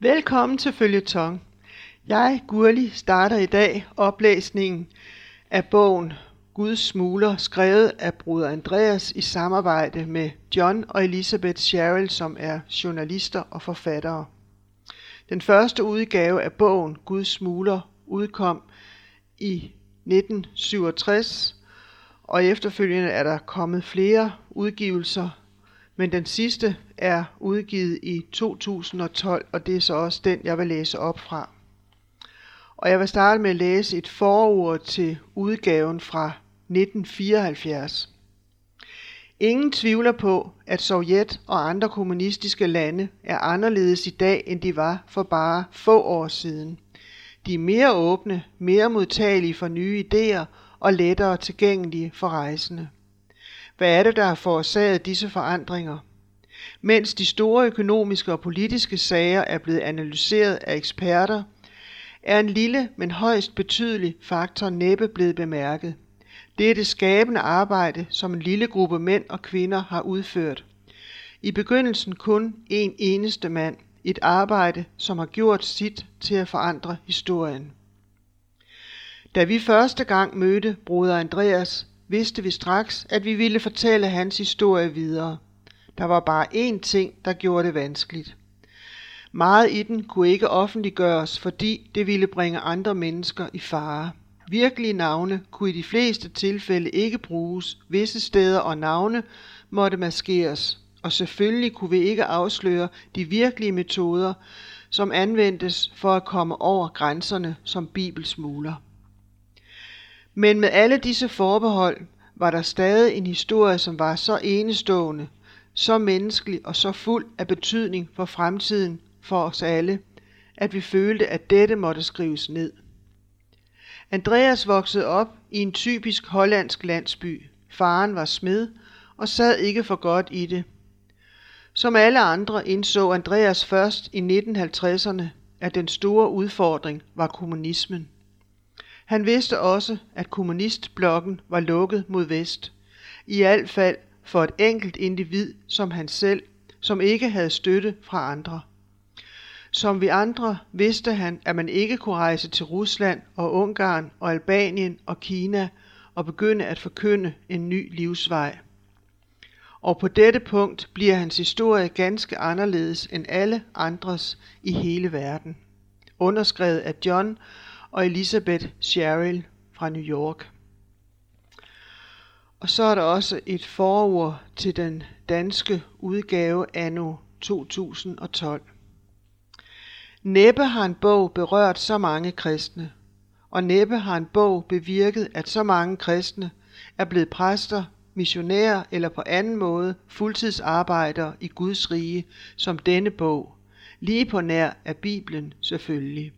Velkommen til Følgetong. Jeg, Gurli, starter i dag oplæsningen af bogen Guds smuler, skrevet af bruder Andreas i samarbejde med John og Elisabeth Sherrill, som er journalister og forfattere. Den første udgave af bogen Guds smuler udkom i 1967, og efterfølgende er der kommet flere udgivelser, men den sidste er udgivet i 2012, og det er så også den, jeg vil læse op fra. Og jeg vil starte med at læse et forord til udgaven fra 1974. Ingen tvivler på, at Sovjet og andre kommunistiske lande er anderledes i dag, end de var for bare få år siden. De er mere åbne, mere modtagelige for nye idéer og lettere tilgængelige for rejsende. Hvad er det, der har forårsaget disse forandringer? Mens de store økonomiske og politiske sager er blevet analyseret af eksperter, er en lille, men højst betydelig faktor næppe blevet bemærket. Det er det skabende arbejde, som en lille gruppe mænd og kvinder har udført. I begyndelsen kun en eneste mand. Et arbejde, som har gjort sit til at forandre historien. Da vi første gang mødte broder Andreas, vidste vi straks, at vi ville fortælle hans historie videre. Der var bare én ting, der gjorde det vanskeligt. Meget i den kunne ikke offentliggøres, fordi det ville bringe andre mennesker i fare. Virkelige navne kunne i de fleste tilfælde ikke bruges, visse steder og navne måtte maskeres, og selvfølgelig kunne vi ikke afsløre de virkelige metoder, som anvendtes for at komme over grænserne som bibelsmugler. Men med alle disse forbehold var der stadig en historie, som var så enestående, så menneskelig og så fuld af betydning for fremtiden for os alle, at vi følte, at dette måtte skrives ned. Andreas voksede op i en typisk hollandsk landsby. Faren var smed og sad ikke for godt i det. Som alle andre indså Andreas først i 1950'erne, at den store udfordring var kommunismen. Han vidste også, at kommunistblokken var lukket mod vest. I alt fald for et enkelt individ som han selv, som ikke havde støtte fra andre. Som vi andre vidste han, at man ikke kunne rejse til Rusland og Ungarn og Albanien og Kina og begynde at forkynde en ny livsvej. Og på dette punkt bliver hans historie ganske anderledes end alle andres i hele verden. Underskrevet af John og Elisabeth Sherrill fra New York. Og så er der også et forord til den danske udgave anno 2012. Næppe har en bog berørt så mange kristne, og næppe har en bog bevirket, at så mange kristne er blevet præster, missionærer eller på anden måde fuldtidsarbejdere i Guds rige, som denne bog, lige på nær af Bibelen selvfølgelig.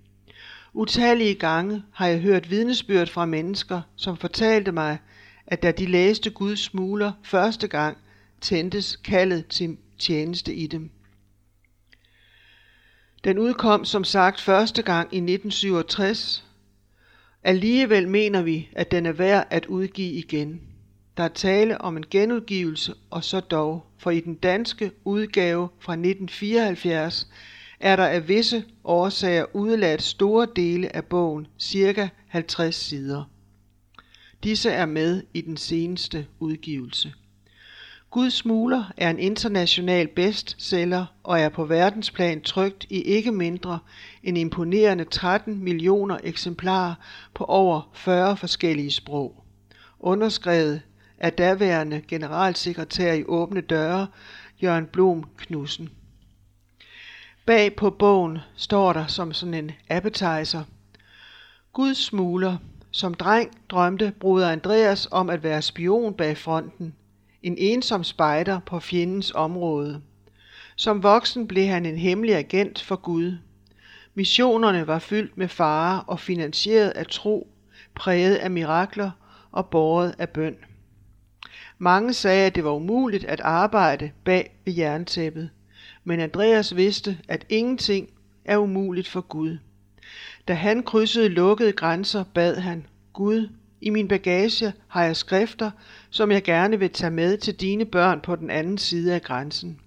Utallige gange har jeg hørt vidnesbyrd fra mennesker, som fortalte mig, at da de læste Guds smuler første gang, tændtes kaldet til tjeneste i dem. Den udkom som sagt første gang i 1967. Alligevel mener vi, at den er værd at udgive igen. Der er tale om en genudgivelse, og så dog, for i den danske udgave fra 1974 er der af visse årsager udladt store dele af bogen, cirka 50 sider. Disse er med i den seneste udgivelse. Guds Smuler er en international bestseller og er på verdensplan trygt i ikke mindre end imponerende 13 millioner eksemplarer på over 40 forskellige sprog. Underskrevet af daværende generalsekretær i Åbne Døre, Jørgen Blom Knudsen. Bag på bogen står der som sådan en appetizer. Guds smugler. Som dreng drømte bruder Andreas om at være spion bag fronten. En ensom spejder på fjendens område. Som voksen blev han en hemmelig agent for Gud. Missionerne var fyldt med fare og finansieret af tro, præget af mirakler og båret af bøn. Mange sagde, at det var umuligt at arbejde bag ved jerntæppet men Andreas vidste, at ingenting er umuligt for Gud. Da han krydsede lukkede grænser, bad han, Gud, i min bagage har jeg skrifter, som jeg gerne vil tage med til dine børn på den anden side af grænsen.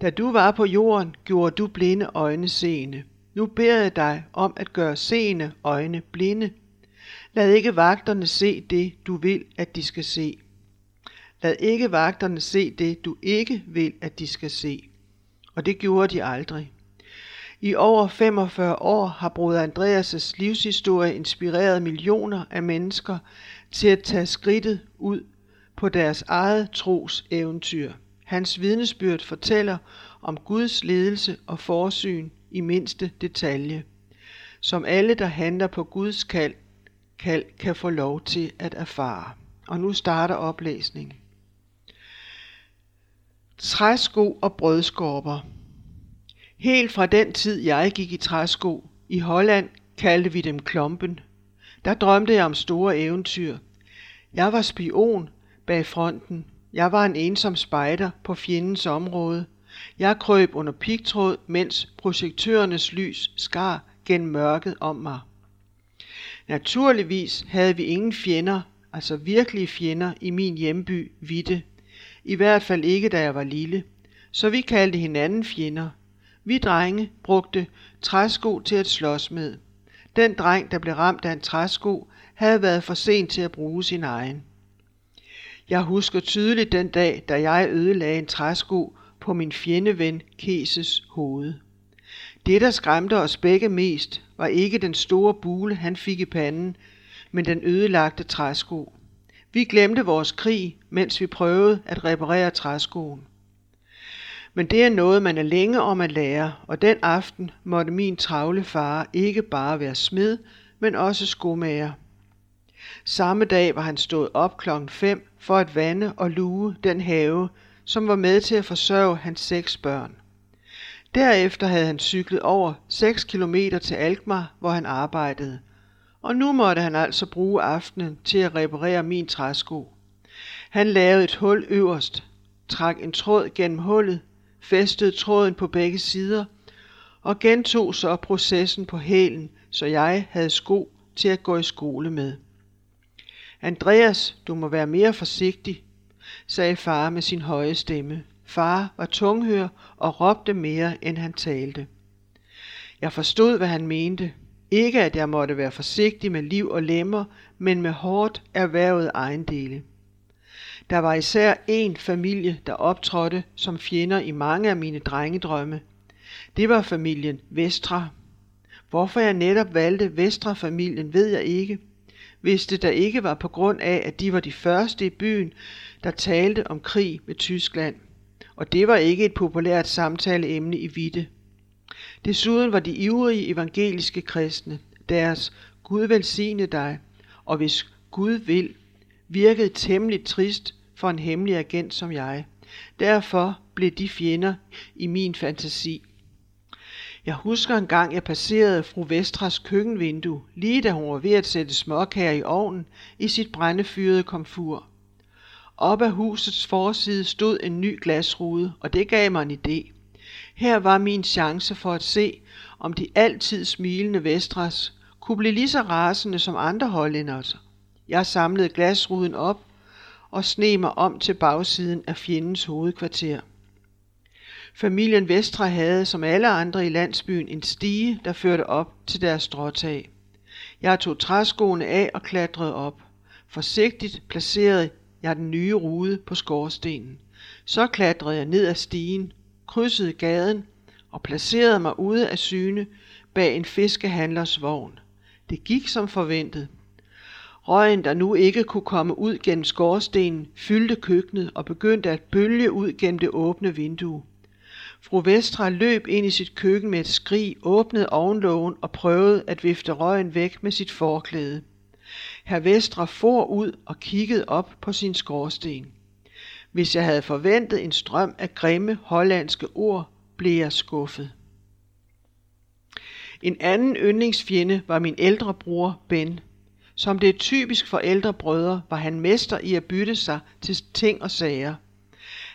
Da du var på jorden, gjorde du blinde øjne seende. Nu beder jeg dig om at gøre seende øjne blinde. Lad ikke vagterne se det, du vil, at de skal se. Lad ikke vagterne se det, du ikke vil, at de skal se. Og det gjorde de aldrig. I over 45 år har broder Andreas' livshistorie inspireret millioner af mennesker til at tage skridtet ud på deres eget tros eventyr. Hans vidnesbyrd fortæller om Guds ledelse og forsyn i mindste detalje, som alle, der handler på Guds kald, kald kan få lov til at erfare. Og nu starter oplæsningen. Træsko og brødskorper. Helt fra den tid, jeg gik i træsko, i Holland kaldte vi dem klompen. Der drømte jeg om store eventyr. Jeg var spion bag fronten. Jeg var en ensom spejder på fjendens område. Jeg krøb under pigtråd, mens projektørernes lys skar gennem mørket om mig. Naturligvis havde vi ingen fjender, altså virkelige fjender, i min hjemby Vitte. I hvert fald ikke, da jeg var lille. Så vi kaldte hinanden fjender. Vi drenge brugte træsko til at slås med. Den dreng, der blev ramt af en træsko, havde været for sent til at bruge sin egen. Jeg husker tydeligt den dag, da jeg ødelagde en træsko på min fjendeven Keses hoved. Det, der skræmte os begge mest, var ikke den store bule, han fik i panden, men den ødelagte træsko. Vi glemte vores krig, mens vi prøvede at reparere træskoen. Men det er noget, man er længe om at lære, og den aften måtte min travle far ikke bare være smed, men også skomager. Samme dag var han stået op klokken 5 for at vande og luge den have, som var med til at forsørge hans seks børn. Derefter havde han cyklet over 6 kilometer til Alkmaar, hvor han arbejdede, og nu måtte han altså bruge aftenen til at reparere min træsko. Han lavede et hul øverst, trak en tråd gennem hullet, fæstede tråden på begge sider og gentog så processen på hælen, så jeg havde sko til at gå i skole med. Andreas, du må være mere forsigtig, sagde far med sin høje stemme. Far var tunghør og råbte mere, end han talte. Jeg forstod, hvad han mente. Ikke at jeg måtte være forsigtig med liv og lemmer, men med hårdt erhvervet ejendele. Der var især en familie, der optrådte som fjender i mange af mine drengedrømme. Det var familien Vestra. Hvorfor jeg netop valgte Vestra-familien, ved jeg ikke. Hvis det da ikke var på grund af, at de var de første i byen, der talte om krig med Tyskland. Og det var ikke et populært samtaleemne i Vitte. Desuden var de ivrige evangeliske kristne, deres Gud velsigne dig, og hvis Gud vil, virkede temmelig trist for en hemmelig agent som jeg. Derfor blev de fjender i min fantasi. Jeg husker en gang, jeg passerede fru Vestras køkkenvindue, lige da hun var ved at sætte småkager i ovnen i sit brændefyrede komfur. Op ad husets forside stod en ny glasrude, og det gav mig en idé. Her var min chance for at se, om de altid smilende Vestras kunne blive lige så rasende som andre hollændere. Jeg samlede glasruden op og sne mig om til bagsiden af fjendens hovedkvarter. Familien Vestre havde, som alle andre i landsbyen, en stige, der førte op til deres stråtag. Jeg tog træskoene af og klatrede op. Forsigtigt placerede jeg den nye rude på skorstenen. Så klatrede jeg ned ad stigen, krydsede gaden og placerede mig ude af syne bag en fiskehandlers vogn. Det gik som forventet. Røgen, der nu ikke kunne komme ud gennem skorstenen, fyldte køkkenet og begyndte at bølge ud gennem det åbne vindue. Fru Vestra løb ind i sit køkken med et skrig, åbnede ovenlågen og prøvede at vifte røgen væk med sit forklæde. Herr Vestra for ud og kiggede op på sin skorsten. Hvis jeg havde forventet en strøm af grimme hollandske ord, blev jeg skuffet. En anden yndlingsfjende var min ældre bror Ben. Som det er typisk for ældre brødre, var han mester i at bytte sig til ting og sager.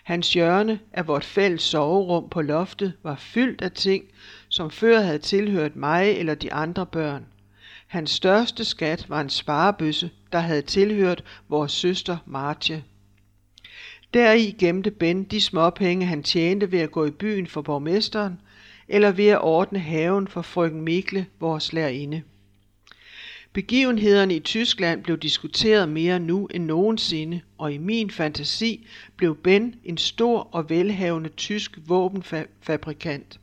Hans hjørne af vort fælles soverum på loftet var fyldt af ting, som før havde tilhørt mig eller de andre børn. Hans største skat var en sparebøsse, der havde tilhørt vores søster Martje. Deri gemte Ben de småpenge, han tjente ved at gå i byen for borgmesteren, eller ved at ordne haven for frøken Mikle, vores lærerinde. Begivenhederne i Tyskland blev diskuteret mere nu end nogensinde, og i min fantasi blev Ben en stor og velhavende tysk våbenfabrikant.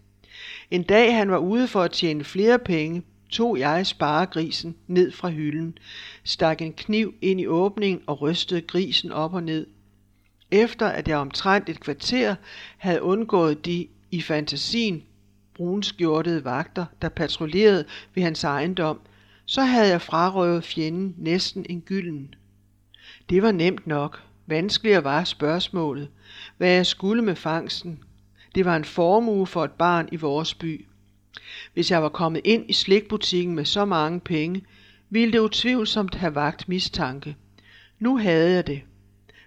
En dag han var ude for at tjene flere penge, tog jeg sparegrisen ned fra hylden, stak en kniv ind i åbningen og rystede grisen op og ned. Efter at jeg omtrent et kvarter havde undgået de i fantasien brunskjortede vagter, der patruljerede ved hans ejendom, så havde jeg frarøvet fjenden næsten en gylden. Det var nemt nok. Vanskeligere var spørgsmålet, hvad jeg skulle med fangsten. Det var en formue for et barn i vores by. Hvis jeg var kommet ind i slikbutikken med så mange penge, ville det utvivlsomt have vagt mistanke. Nu havde jeg det.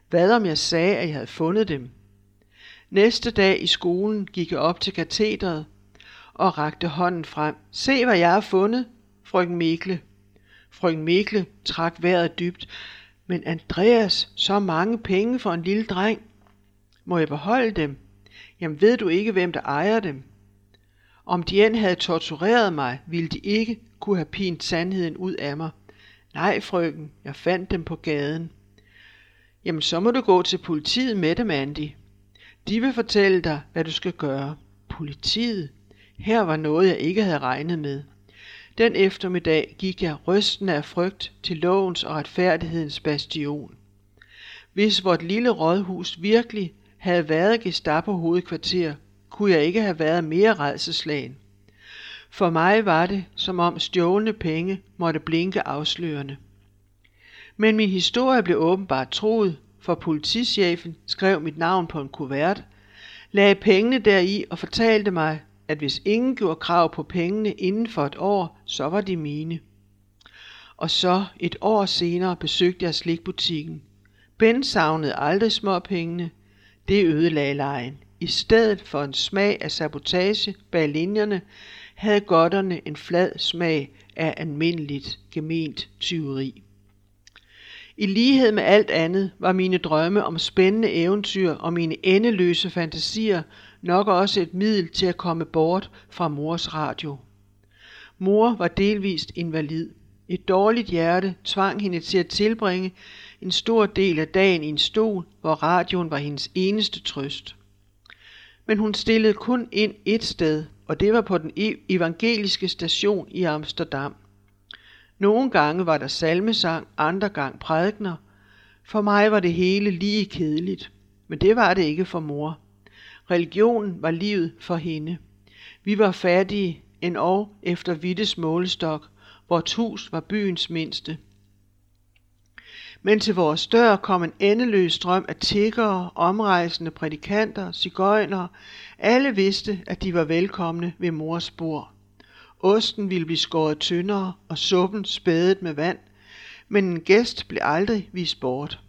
Hvad om jeg sagde, at jeg havde fundet dem? Næste dag i skolen gik jeg op til katedret og rakte hånden frem. Se, hvad jeg har fundet, frøken Mikle. Frøken Mikle trak vejret dybt. Men Andreas, så mange penge for en lille dreng. Må jeg beholde dem? Jamen ved du ikke, hvem der ejer dem? Om de end havde tortureret mig, ville de ikke kunne have pint sandheden ud af mig. Nej, frøken, jeg fandt dem på gaden. Jamen, så må du gå til politiet med dem, Andy. De vil fortælle dig, hvad du skal gøre. Politiet? Her var noget, jeg ikke havde regnet med. Den eftermiddag gik jeg rystende af frygt til lovens og retfærdighedens bastion. Hvis vort lille rådhus virkelig havde været Gestapo hovedkvarter, kunne jeg ikke have været mere redselslagen. For mig var det, som om stjålne penge måtte blinke afslørende. Men min historie blev åbenbart troet, for politichefen skrev mit navn på en kuvert, lagde pengene deri og fortalte mig, at hvis ingen gjorde krav på pengene inden for et år, så var de mine. Og så et år senere besøgte jeg slikbutikken. Ben savnede aldrig småpengene. Det ødelagde lejen. I stedet for en smag af sabotage bag linjerne, havde godterne en flad smag af almindeligt gement tyveri. I lighed med alt andet var mine drømme om spændende eventyr og mine endeløse fantasier nok også et middel til at komme bort fra mors radio. Mor var delvist invalid. Et dårligt hjerte tvang hende til at tilbringe en stor del af dagen i en stol, hvor radioen var hendes eneste trøst. Men hun stillede kun ind et sted, og det var på den e- evangeliske station i Amsterdam. Nogle gange var der salmesang, andre gang prædikner. For mig var det hele lige kedeligt, men det var det ikke for mor. Religionen var livet for hende. Vi var fattige, en år efter Vittes målestok, hvor hus var byens mindste. Men til vores dør kom en endeløs strøm af tiggere, omrejsende prædikanter, cigøjner. Alle vidste, at de var velkomne ved mors bord. Osten ville blive skåret tyndere og suppen spædet med vand, men en gæst blev aldrig vist bort.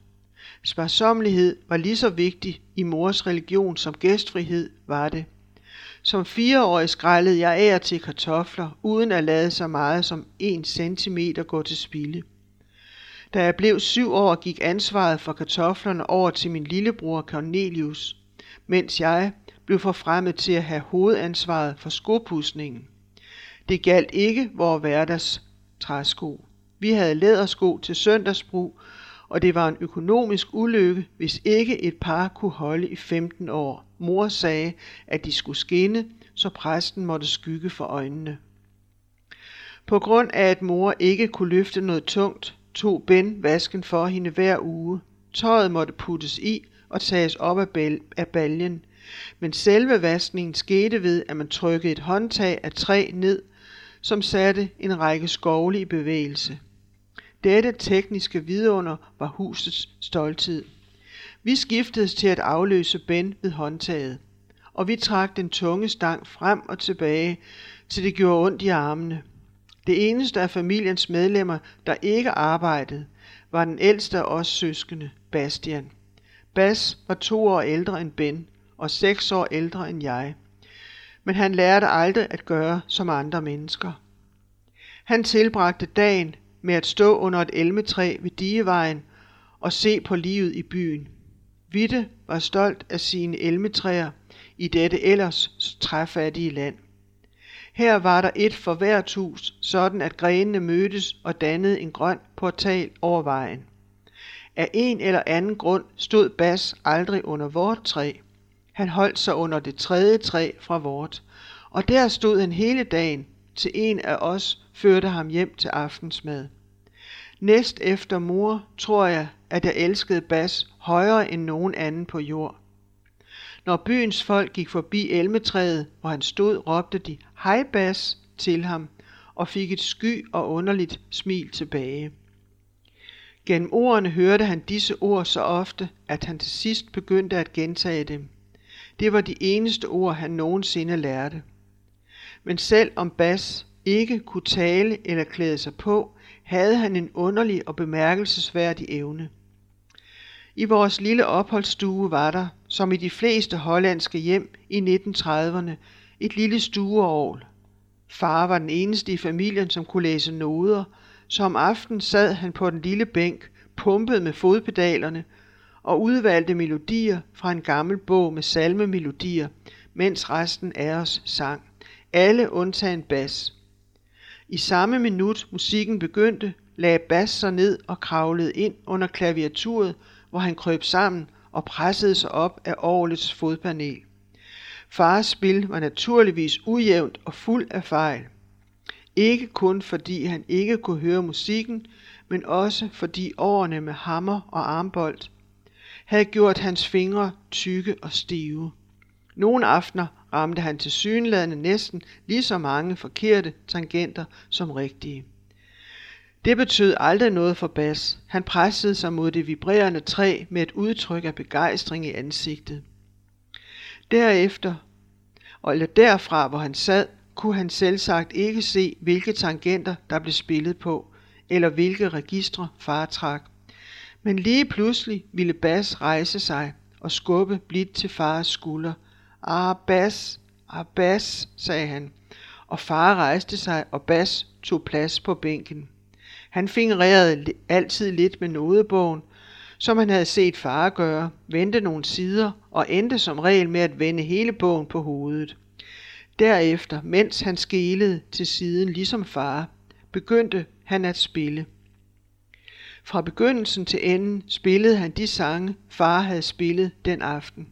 Sparsomlighed var lige så vigtig i mors religion som gæstfrihed var det. Som fireårig skrællede jeg af til kartofler, uden at lade så meget som en centimeter gå til spilde. Da jeg blev syv år, gik ansvaret for kartoflerne over til min lillebror Cornelius, mens jeg blev forfremmet til at have hovedansvaret for skopudsningen. Det galt ikke vores hverdags træsko. Vi havde lædersko til søndagsbrug, og det var en økonomisk ulykke, hvis ikke et par kunne holde i 15 år. Mor sagde, at de skulle skinne, så præsten måtte skygge for øjnene. På grund af at mor ikke kunne løfte noget tungt, tog Ben vasken for hende hver uge. Tøjet måtte puttes i og tages op af, baljen. Men selve vaskningen skete ved, at man trykkede et håndtag af træ ned, som satte en række skovle i bevægelse. Dette tekniske vidunder var husets stolthed. Vi skiftedes til at afløse Ben ved håndtaget, og vi trak den tunge stang frem og tilbage, til det gjorde ondt i armene. Det eneste af familiens medlemmer, der ikke arbejdede, var den ældste af os søskende, Bastian. Bas var to år ældre end Ben og seks år ældre end jeg. Men han lærte aldrig at gøre som andre mennesker. Han tilbragte dagen med at stå under et elmetræ ved Digevejen og se på livet i byen. Vitte var stolt af sine elmetræer i dette ellers træfattige land. Her var der et for hvert hus, sådan at grenene mødtes og dannede en grøn portal over vejen. Af en eller anden grund stod Bas aldrig under vort træ. Han holdt sig under det tredje træ fra vort, og der stod han hele dagen, til en af os førte ham hjem til aftensmad. Næst efter mor tror jeg, at jeg elskede Bas højere end nogen anden på jord. Når byens folk gik forbi elmetræet, hvor han stod, råbte de, hej Bas, til ham, og fik et sky og underligt smil tilbage. Gennem ordene hørte han disse ord så ofte, at han til sidst begyndte at gentage dem. Det var de eneste ord, han nogensinde lærte. Men selv om Bas ikke kunne tale eller klæde sig på, havde han en underlig og bemærkelsesværdig evne. I vores lille opholdsstue var der, som i de fleste hollandske hjem i 1930'erne, et lille stueorgel. Far var den eneste i familien, som kunne læse noder, så om aftenen sad han på den lille bænk, pumpede med fodpedalerne og udvalgte melodier fra en gammel bog med salmemelodier, mens resten af os sang. Alle undtagen bas. I samme minut musikken begyndte, lagde Bas sig ned og kravlede ind under klaviaturet, hvor han krøb sammen og pressede sig op af orlets fodpanel. Fars spil var naturligvis ujævnt og fuld af fejl. Ikke kun fordi han ikke kunne høre musikken, men også fordi årene med hammer og armbold havde gjort hans fingre tykke og stive. Nogle aftener ramte han til synladende næsten lige så mange forkerte tangenter som rigtige. Det betød aldrig noget for Bas. Han pressede sig mod det vibrerende træ med et udtryk af begejstring i ansigtet. Derefter, eller derfra hvor han sad, kunne han selvsagt ikke se, hvilke tangenter der blev spillet på, eller hvilke registre far trak. Men lige pludselig ville Bas rejse sig og skubbe blidt til fars skulder. Ah, Bas, ah, Bas, sagde han, og far rejste sig, og Bas tog plads på bænken. Han fingrerede altid lidt med nodebogen, som han havde set far gøre, vendte nogle sider og endte som regel med at vende hele bogen på hovedet. Derefter, mens han skelede til siden ligesom far, begyndte han at spille. Fra begyndelsen til enden spillede han de sange, far havde spillet den aften.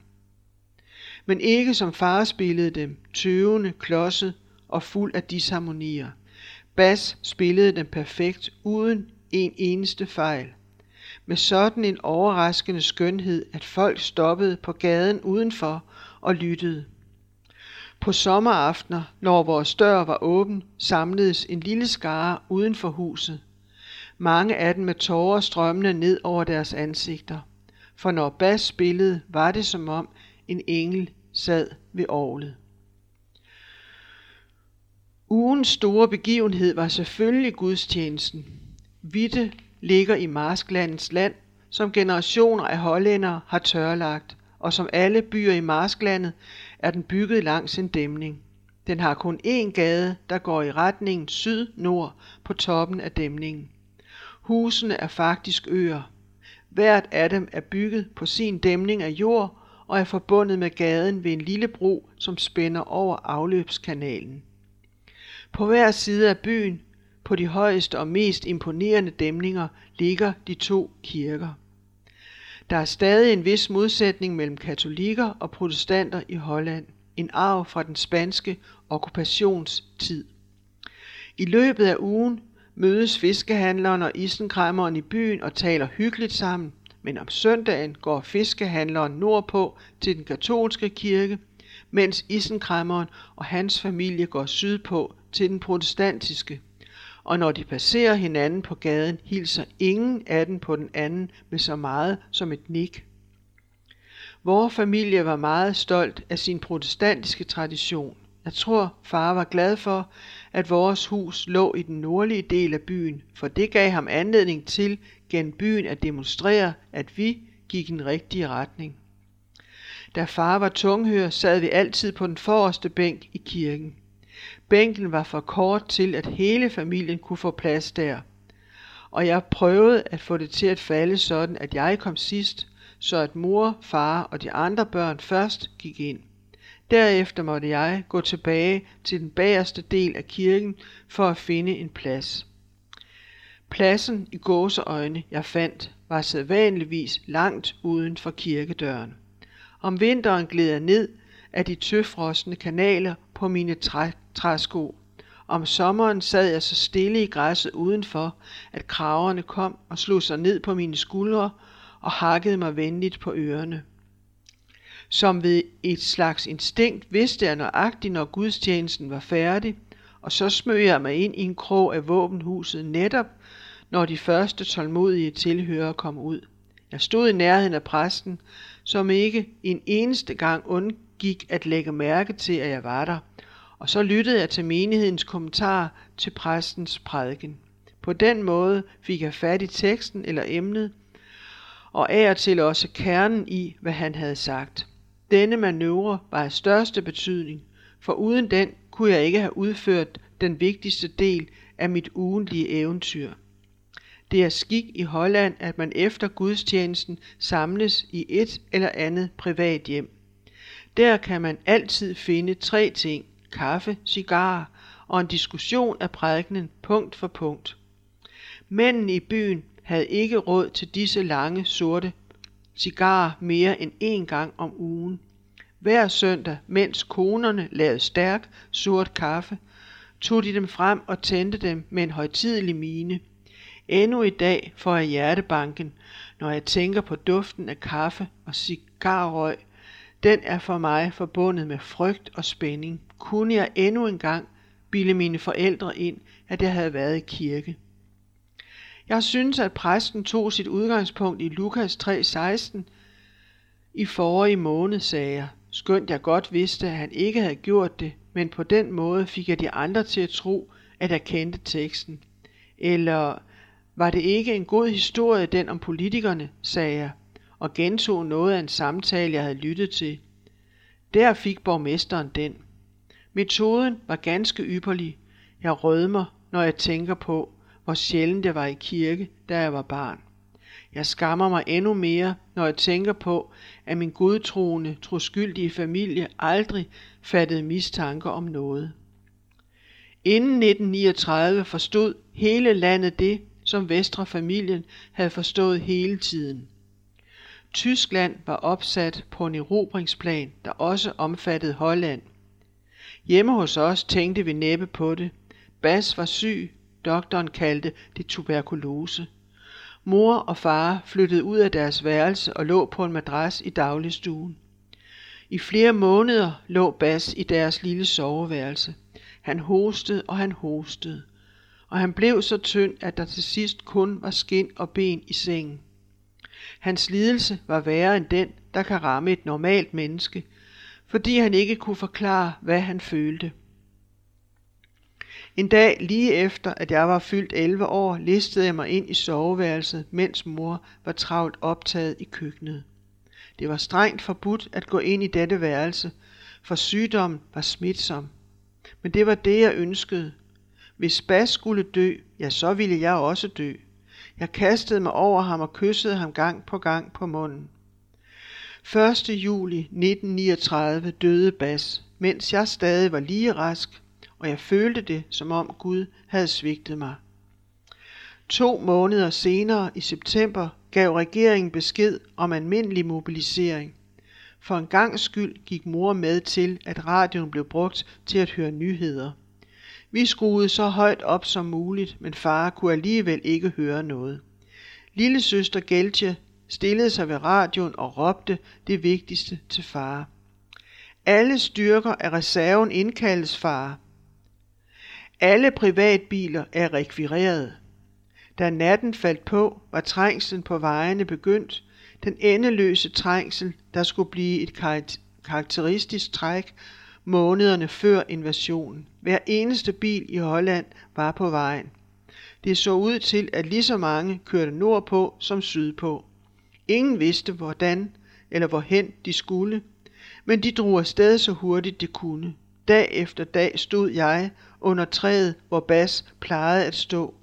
Men ikke som far spillede dem, tøvende, klodset og fuld af disharmonier. Bas spillede dem perfekt, uden en eneste fejl. Med sådan en overraskende skønhed, at folk stoppede på gaden udenfor og lyttede. På sommeraftener, når vores dør var åben, samledes en lille skare uden for huset. Mange af dem med tårer strømmende ned over deres ansigter. For når Bas spillede, var det som om en engel sad ved orlet. Ugens store begivenhed var selvfølgelig gudstjenesten. Vitte ligger i Marsklandets land, som generationer af hollændere har tørlagt, og som alle byer i Marsklandet er den bygget langs en dæmning. Den har kun én gade, der går i retningen syd-nord på toppen af dæmningen. Husene er faktisk øer. Hvert af dem er bygget på sin dæmning af jord og er forbundet med gaden ved en lille bro, som spænder over afløbskanalen. På hver side af byen, på de højeste og mest imponerende dæmninger, ligger de to kirker. Der er stadig en vis modsætning mellem katolikker og protestanter i Holland, en arv fra den spanske okkupationstid. I løbet af ugen mødes fiskehandleren og isenkræmmeren i byen og taler hyggeligt sammen, men om søndagen går fiskehandleren nordpå til den katolske kirke, mens isenkræmmeren og hans familie går sydpå til den protestantiske. Og når de passerer hinanden på gaden, hilser ingen af dem på den anden med så meget som et nik. Vores familie var meget stolt af sin protestantiske tradition. Jeg tror, far var glad for, at vores hus lå i den nordlige del af byen, for det gav ham anledning til gennem byen at demonstrere, at vi gik i den rigtige retning. Da far var tunghør, sad vi altid på den forreste bænk i kirken. Bænken var for kort til, at hele familien kunne få plads der. Og jeg prøvede at få det til at falde sådan, at jeg kom sidst, så at mor, far og de andre børn først gik ind. Derefter måtte jeg gå tilbage til den bagerste del af kirken for at finde en plads. Pladsen i gåseøjne, jeg fandt, var sædvanligvis langt uden for kirkedøren. Om vinteren gled jeg ned af de tøfrostende kanaler på mine træ, træsko. Om sommeren sad jeg så stille i græsset udenfor, at kraverne kom og slog sig ned på mine skuldre og hakkede mig venligt på ørerne. Som ved et slags instinkt vidste jeg nøjagtigt, når gudstjenesten var færdig, og så smøg jeg mig ind i en krog af våbenhuset netop, når de første tålmodige tilhører kom ud. Jeg stod i nærheden af præsten, som ikke en eneste gang undgik at lægge mærke til, at jeg var der, og så lyttede jeg til menighedens kommentar til præstens prædiken. På den måde fik jeg fat i teksten eller emnet, og af og til også kernen i, hvad han havde sagt. Denne manøvre var af største betydning, for uden den kunne jeg ikke have udført den vigtigste del af mit ugentlige eventyr. Det er skik i Holland, at man efter gudstjenesten samles i et eller andet privat hjem. Der kan man altid finde tre ting, kaffe, cigarer og en diskussion af prædikenen punkt for punkt. Mændene i byen havde ikke råd til disse lange, sorte cigarer mere end én gang om ugen. Hver søndag, mens konerne lavede stærk, sort kaffe, tog de dem frem og tændte dem med en højtidelig mine. Endnu i dag får jeg hjertebanken, når jeg tænker på duften af kaffe og cigarrøg. Den er for mig forbundet med frygt og spænding. Kunne jeg endnu en gang bilde mine forældre ind, at jeg havde været i kirke. Jeg synes, at præsten tog sit udgangspunkt i Lukas 3:16 i forrige måned, sagde jeg. Skønt jeg godt vidste, at han ikke havde gjort det, men på den måde fik jeg de andre til at tro, at jeg kendte teksten. Eller var det ikke en god historie, den om politikerne, sagde jeg, og gentog noget af en samtale, jeg havde lyttet til. Der fik borgmesteren den. Metoden var ganske ypperlig. Jeg rødmer, når jeg tænker på, hvor sjældent jeg var i kirke, da jeg var barn. Jeg skammer mig endnu mere, når jeg tænker på, at min godtroende, troskyldige familie aldrig fattede mistanke om noget. Inden 1939 forstod hele landet det, som Vestre familien havde forstået hele tiden. Tyskland var opsat på en erobringsplan, der også omfattede Holland. Hjemme hos os tænkte vi næppe på det. Bas var syg, doktoren kaldte det tuberkulose. Mor og far flyttede ud af deres værelse og lå på en madras i dagligstuen. I flere måneder lå Bas i deres lille soveværelse. Han hostede og han hostede, og han blev så tynd, at der til sidst kun var skin og ben i sengen. Hans lidelse var værre end den, der kan ramme et normalt menneske, fordi han ikke kunne forklare, hvad han følte. En dag lige efter, at jeg var fyldt 11 år, listede jeg mig ind i soveværelset, mens mor var travlt optaget i køkkenet. Det var strengt forbudt at gå ind i dette værelse, for sygdommen var smitsom. Men det var det, jeg ønskede. Hvis Bas skulle dø, ja, så ville jeg også dø. Jeg kastede mig over ham og kyssede ham gang på gang på munden. 1. juli 1939 døde Bas, mens jeg stadig var lige rask, og jeg følte det, som om Gud havde svigtet mig. To måneder senere, i september, gav regeringen besked om almindelig mobilisering. For en gang skyld gik mor med til, at radioen blev brugt til at høre nyheder. Vi skruede så højt op som muligt, men far kunne alligevel ikke høre noget. Lille søster Geltje stillede sig ved radioen og råbte det vigtigste til far. Alle styrker af reserven indkaldes far. Alle privatbiler er rekvireret. Da natten faldt på, var trængslen på vejene begyndt, den endeløse trængsel, der skulle blive et karakteristisk træk månederne før invasionen. Hver eneste bil i Holland var på vejen. Det så ud til, at lige så mange kørte nordpå som sydpå. Ingen vidste hvordan eller hvorhen de skulle, men de drog afsted så hurtigt de kunne. Dag efter dag stod jeg under træet, hvor Bas plejede at stå,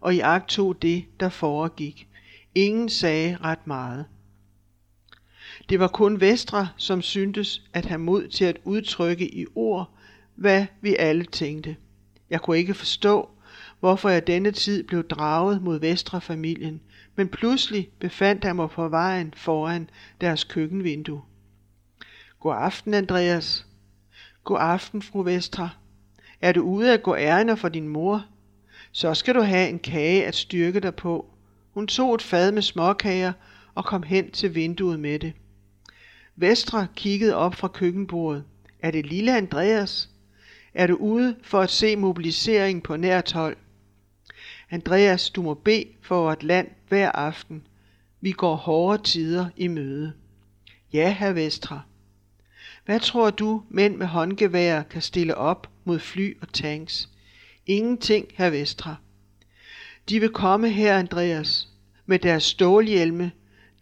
og i agt tog det, der foregik. Ingen sagde ret meget. Det var kun Vestre, som syntes at have mod til at udtrykke i ord, hvad vi alle tænkte. Jeg kunne ikke forstå, hvorfor jeg denne tid blev draget mod Vestre-familien, men pludselig befandt jeg mig på vejen foran deres køkkenvindue. God aften, Andreas. God aften, fru Vestre. Er du ude at gå ærender for din mor? Så skal du have en kage at styrke dig på. Hun tog et fad med småkager og kom hen til vinduet med det. Vestre kiggede op fra køkkenbordet. Er det lille Andreas? Er du ude for at se mobiliseringen på nært hold? Andreas, du må bede for vort land hver aften. Vi går hårde tider i møde. Ja, herr Vestre. Hvad tror du, mænd med håndgevær kan stille op mod fly og tanks? Ingenting, herr Vestre. De vil komme her, Andreas, med deres stålhjelme,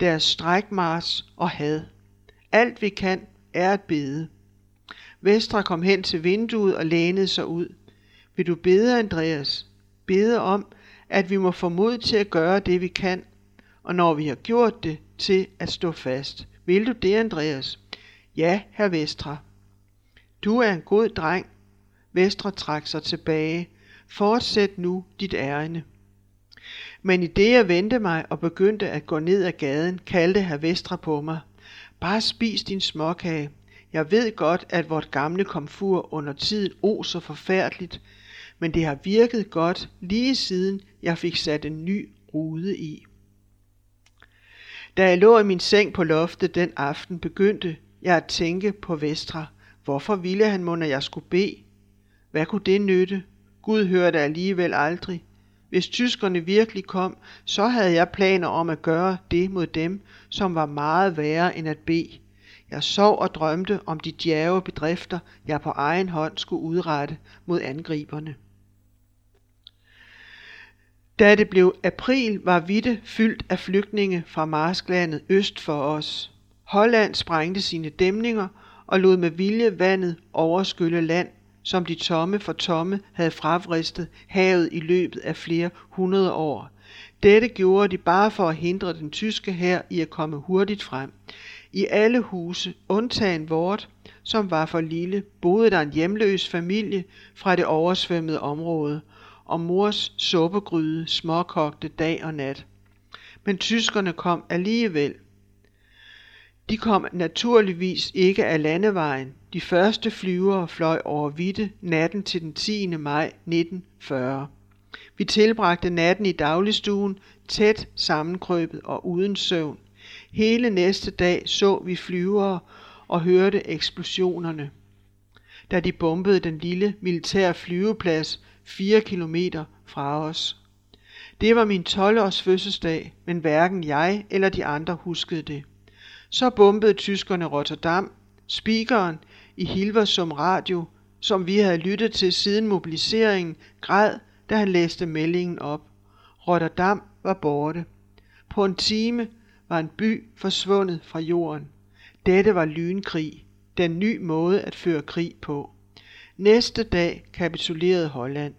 deres strækmars og had. Alt vi kan er at bede. Vestre kom hen til vinduet og lænede sig ud. Vil du bede, Andreas? Bede om, at vi må få mod til at gøre det, vi kan, og når vi har gjort det, til at stå fast. Vil du det, Andreas? Ja, herr Vestre. Du er en god dreng. Vestre trak sig tilbage. Fortsæt nu dit ærende. Men i det jeg vendte mig og begyndte at gå ned ad gaden, kaldte herr Vestre på mig. Bare spis din småkage. Jeg ved godt, at vort gamle komfur under tiden oser forfærdeligt, men det har virket godt lige siden jeg fik sat en ny rude i. Da jeg lå i min seng på loftet den aften, begyndte jeg at tænke på Vestre. Hvorfor ville han må, at jeg skulle bede? Hvad kunne det nytte? Gud hørte alligevel aldrig. Hvis tyskerne virkelig kom, så havde jeg planer om at gøre det mod dem, som var meget værre end at bede. Jeg sov og drømte om de djæve bedrifter, jeg på egen hånd skulle udrette mod angriberne. Da det blev april, var Vitte fyldt af flygtninge fra marsklandet øst for os. Holland sprængte sine dæmninger og lod med vilje vandet overskylle land, som de tomme for tomme havde fravristet havet i løbet af flere hundrede år. Dette gjorde de bare for at hindre den tyske hær i at komme hurtigt frem. I alle huse, undtagen vort, som var for lille, boede der en hjemløs familie fra det oversvømmede område, og mors suppegryde småkogte dag og nat. Men tyskerne kom alligevel. De kom naturligvis ikke af landevejen. De første flyvere fløj over Vitte natten til den 10. maj 1940. Vi tilbragte natten i dagligstuen, tæt sammenkrøbet og uden søvn. Hele næste dag så vi flyvere og hørte eksplosionerne. Da de bombede den lille militære flyveplads 4 kilometer fra os. Det var min 12-års fødselsdag, men hverken jeg eller de andre huskede det. Så bombede tyskerne Rotterdam, speakeren i Hilversum Radio, som vi havde lyttet til siden mobiliseringen, græd, da han læste meldingen op. Rotterdam var borte. På en time var en by forsvundet fra jorden. Dette var lynkrig, den ny måde at føre krig på. Næste dag kapitulerede Holland.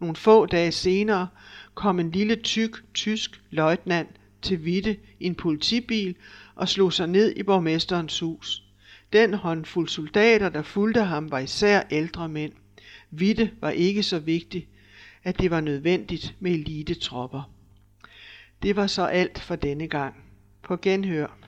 Nogle få dage senere kom en lille tyk tysk løjtnant til Vitte i en politibil og slog sig ned i borgmesterens hus. Den håndfuld soldater, der fulgte ham, var især ældre mænd. Vitte var ikke så vigtig, at det var nødvendigt med elitetropper. Det var så alt for denne gang. På genhør.